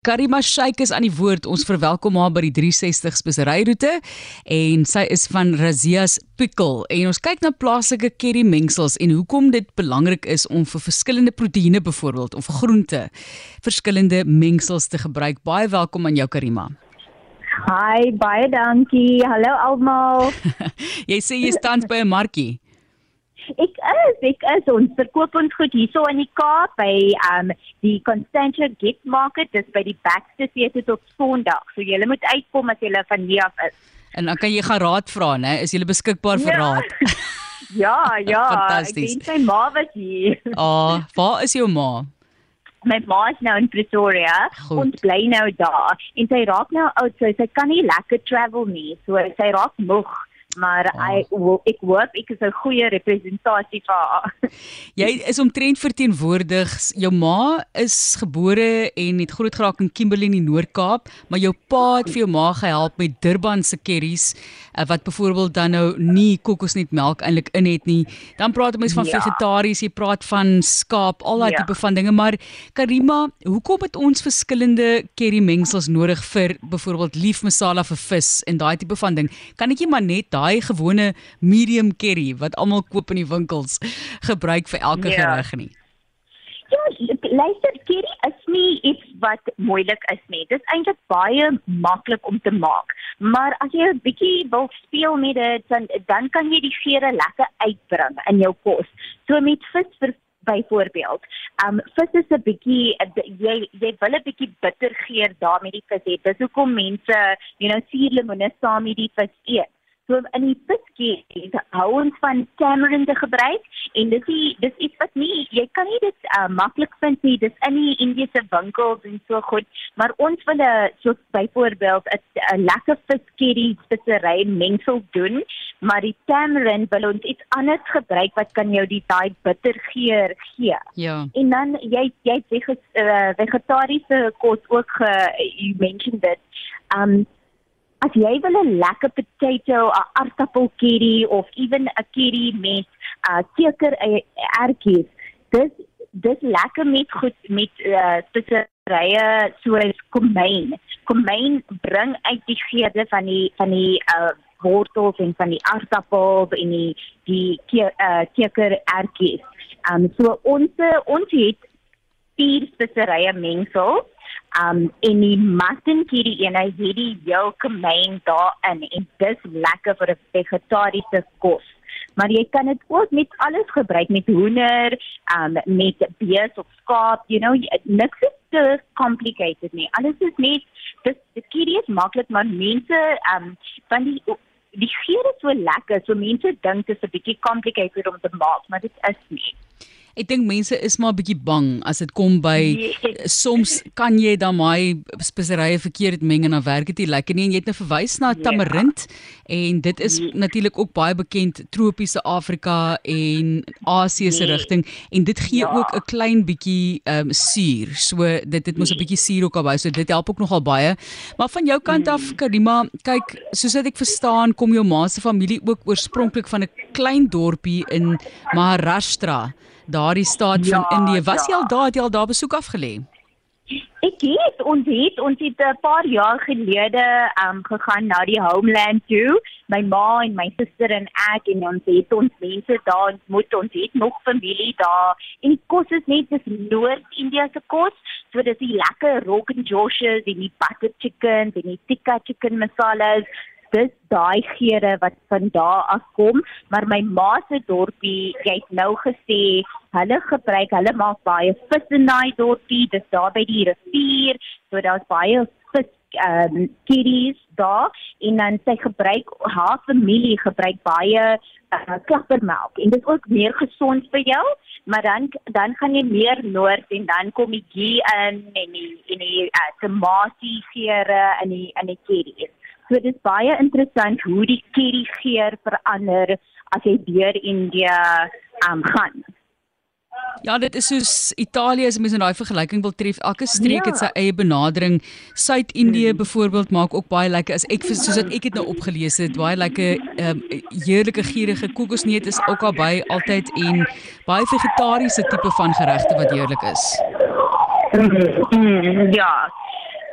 Karima Sheikh is aan die woord. Ons verwelkom haar by die 360 speseryroete en sy is van Razia's Pickle en ons kyk na plaaslike curry mengsels en hoekom dit belangrik is om vir verskillende proteïene byvoorbeeld of groente verskillende mengsels te gebruik. Baie welkom aan jou Karima. Hi, baie dankie. Hallo almal. jy sê jy staan by 'n markie. Ek is, ek is ons verkoop ons goed hierso in die Kaap by um die Constantia Gift Market dis by die Baxter Theatre tot Sondag. So julle moet uitkom as julle van hier af is. En dan kan jy gaan raad vra, né? Is jy beskikbaar vir ja. raad? ja, ja. Fantasties. Ek dink my ma was hier. Ah, oh, waar is jou ma? My ma is nou in Pretoria en bly nou daar. En sy raak nou oud, so sy kan nie lekker travel nie. So sy raak moeg maar oh. ek ek hoop ek is 'n goeie representasie vir haar. Jy is omtrent verteenwoordig. Jou ma is gebore en het groot geraak in Kimberley in die Noord-Kaap, maar jou pa het vir jou ma gehelp met Durban se curries uh, wat byvoorbeeld dan nou nie kokosnetmelk eintlik in het nie. Dan praat mense van ja. vegetaries, jy praat van skaap, al daai ja. tipe van dinge, maar Karima, hoekom het ons verskillende curry mengsels nodig vir byvoorbeeld lief masala vir vis en daai tipe van ding? Kan ek net maar net daai gewone medium curry wat almal koop in die winkels gebruik vir elke ja. gereg nie. Ja, luister, curry is nie iets wat moeilik is nie. Dit is eintlik baie maklik om te maak. Maar as jy 'n bietjie wil speel met dit, dan dan kan jy die geure lekker uitbring in jou kos. So met vis vir byvoorbeeld. Um vis is 'n bietjie jy jy wil 'n bietjie bitter geur daarmee die vis hê. Dis hoekom mense, you know, suurlemoene saam met die vis eet. So in die piskie hou ons van tamarind te gebruik en dis die, dis iets wat nie jy kan nie dit uh, maklik vind nie dis in die Indiese winkels en so goed maar ons wil 'n so byvoorbeeld 'n lekker piskie spesery mengsel doen maar die tamarind wil ons iets anders gebruik wat kan jou die daai bitter geur gee. Ja. En dan jy jy sê uh, vegetariese kos ook uh, you mentioned that um as jy wil 'n lekker potato, 'n aardappel curry of even 'n curry met 'n uh, teker ertjies, dis dis lekker met goed met uh, speserye soos komyn. Komyn bring uit die geurde van die van die uh, wortels en van die aardappels en die die uh, teker ertjies. Um so ons ons het vier speserye mengsels Um en die mutton curry en hy het die yolk main daarin en dis lekker vir 'n vegetariese kos. Maar jy kan dit ook met alles gebruik met hoender, um met bees of skaap, you know, niks is te complicated nie. Alles is net dis die curry is maklik, maar mense um van die die geur is so lekker, so mense dink dit is 'n bietjie complicated om te maak, maar dit is nie. Ek dink mense is maar 'n bietjie bang as dit kom by yes. soms kan jy dan my speserye verkeerd meng en dan werk dit nie lekker nie en jy het nou verwys na ja. tamarind en dit is yes. natuurlik ook baie bekend tropiese Afrika en Asië se yes. rigting en dit gee ja. ook 'n klein bietjie um, suur. So dit dit moet 'n bietjie suur ook albei. So dit help ook nogal baie. Maar van jou kant af mm. Karima, kyk, soos ek verstaan, kom jou ma se familie ook oorspronklik van 'n klein dorpie in Maharashtra daardie staat ja, van Indië. Was jy ja. al daar, het jy al daar besoek afgelê? Ek het ons het ons het 'n paar jaar gelede um gegaan na die homeland toe. My ma en my suster en ek en ons het ons mense daar ontmoet. Ons het nog familie daar. En die kos is net dis Noord-Indië se kos. So dis die lekker rogan joshes en die butter chicken en die tikka chicken masalas dis daai geure wat van daar af kom, maar my ma se dorpie, jy het nou gesê, hulle gebruik, hulle maak baie vis in daai dorpie, dis daar by die rivier, so daar's baie vis ehm um, kiddies daar en dan sy gebruik haar familie gebruik baie uh, klappermelk en dit is ook meer gesond vir jou maar dan dan gaan jy meer noord en dan kom die ghee in en die en die uh, tomatie geure in die in die kiddies So dit is baie interessant hoe die curry geur verander as jy deur Indië um, gaan. Ja, dit is soos Italië as mens in daai vergelyking wil tref. Elke streek ja. het sy eie benadering. Suid-Indië hmm. byvoorbeeld maak ook baie lekker as ek soos wat ek het nou opgelees het, baie lekker ehm um, heerlike gierige kokosneut is ook al by altyd en baie vegetariese tipe van geregte wat heerlik is. Ja,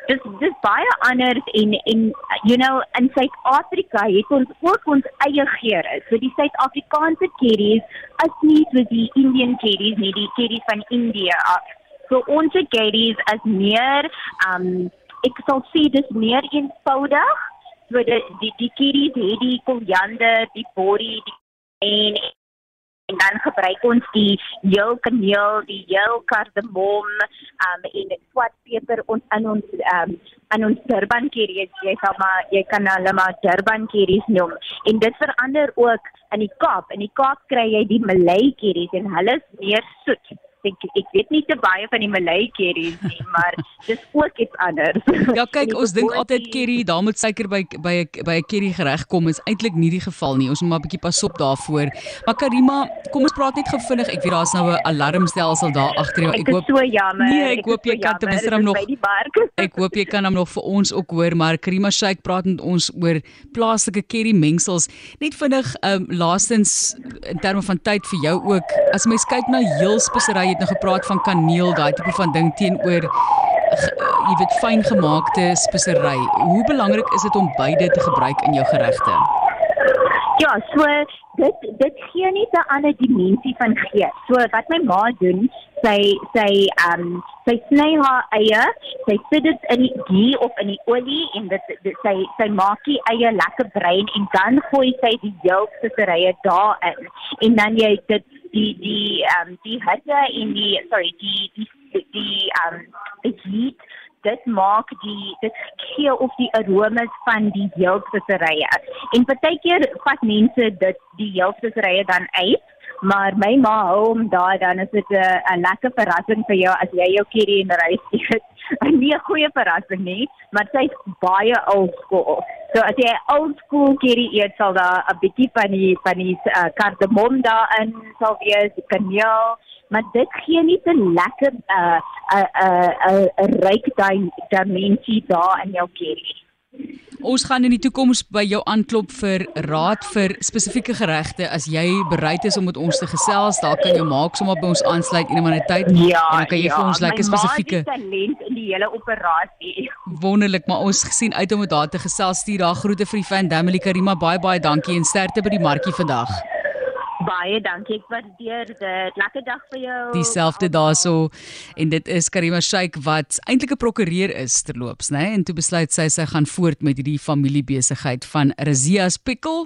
dis dis baie anders en en you know in Suid-Afrika het ons ook ons eie geure. So die Suid-Afrikaanse curries is nie so die Indian curries nie, die curries van India. So ons curries is meer um ek sal sê dis meer eenvoudig. So die die, die curries het die koriander, die bori, die en dan gebruik ons die heel kaneel, die heel kardemom, um en swart peper ons in ons um in ons Durban curries. Jy sal maar jy kan hulle maar Durban curries noem. En dit verander ook in die Kaap. In die Kaap kry jy die Malay curries en hulle is meer soet ek ek weet nie te baie van die Malay curries nie, maar dis ook iets anders. Ja, kyk, ons dink altyd curry, daar moet suiker by by 'n by 'n curry gereg kom, is eintlik nie die geval nie. Ons moet maar 'n bietjie pas op daarvoor. Maar Karima, kom ons praat net gou vinnig. Ek weet daar's nou 'n alarmstelsel daar agter jou. Ek, ek hoop so jammer. Nee, ek, ek hoop jy kan ten minste hom nog Ek hoop jy kan hom nog vir ons ook hoor, maar Karima Sheikh praat met ons oor plaaslike curry mengsels. Net vinnig, ehm um, laastens in terme van tyd vir jou ook. As mens kyk na heel speserye het nou gepraat van kaneel, daai tipe van ding teenoor jy weet fyn gemaakte spesery. Hoe belangrik is dit om beide te gebruik in jou geregte? Ja, so dit dit gee net 'n ander dimensie van gees. So wat my ma doen, sy sy ehm um, sy sny haar eie, sy sit dit in die ghee of in die olie en dit, dit sy sy maak die eie lekker bruin en dan gooi sy die heel speserye daarin. En dan jy dit die die ehm um, die hitte en die sorry die die die ehm um, die heat dit maak die dit gee of die aromas van die heelvisserye. En partykeer vat mense dit die heelvisserye dan uit, maar my ma hou hom daar dan is dit 'n lekker verrassing vir jou as jy jou curry en rys eet. 'n Nie 'n goeie verrassing nie, maar sy's baie old school. So as jy old school curry eet, sal daar 'n bietjie van die van die uh, kardemom daarin sal wees, kaneel maar dit gee nie 'n lekker 'n uh, 'n uh, 'n uh, uh, ryk dimensie daar in jou curry. Ons gaan in die toekoms by jou aanklop vir raad vir spesifieke geregte as jy bereid is om met ons te gesels, daar kan jy maak sommer by ons aansluit in 'n tyd ja, en dan kan jy ja, vir ons lekker spesifieke talent in die hele operasie. Wonderlik, maar ons gesien uit om met daar te gesels. Stuur daar groete vir die fan Damily Karima. Baie baie dankie en sterkte by die markie vandag. Baie dankie. Ek waardeer dit. Lekker dag vir jou. Dieselfde daarso. En dit is Karima Sheikh wat eintlik 'n prokureur is terloops, né? En toe besluit sy sy gaan voort met hierdie familiebesigheid van Razia's Pickle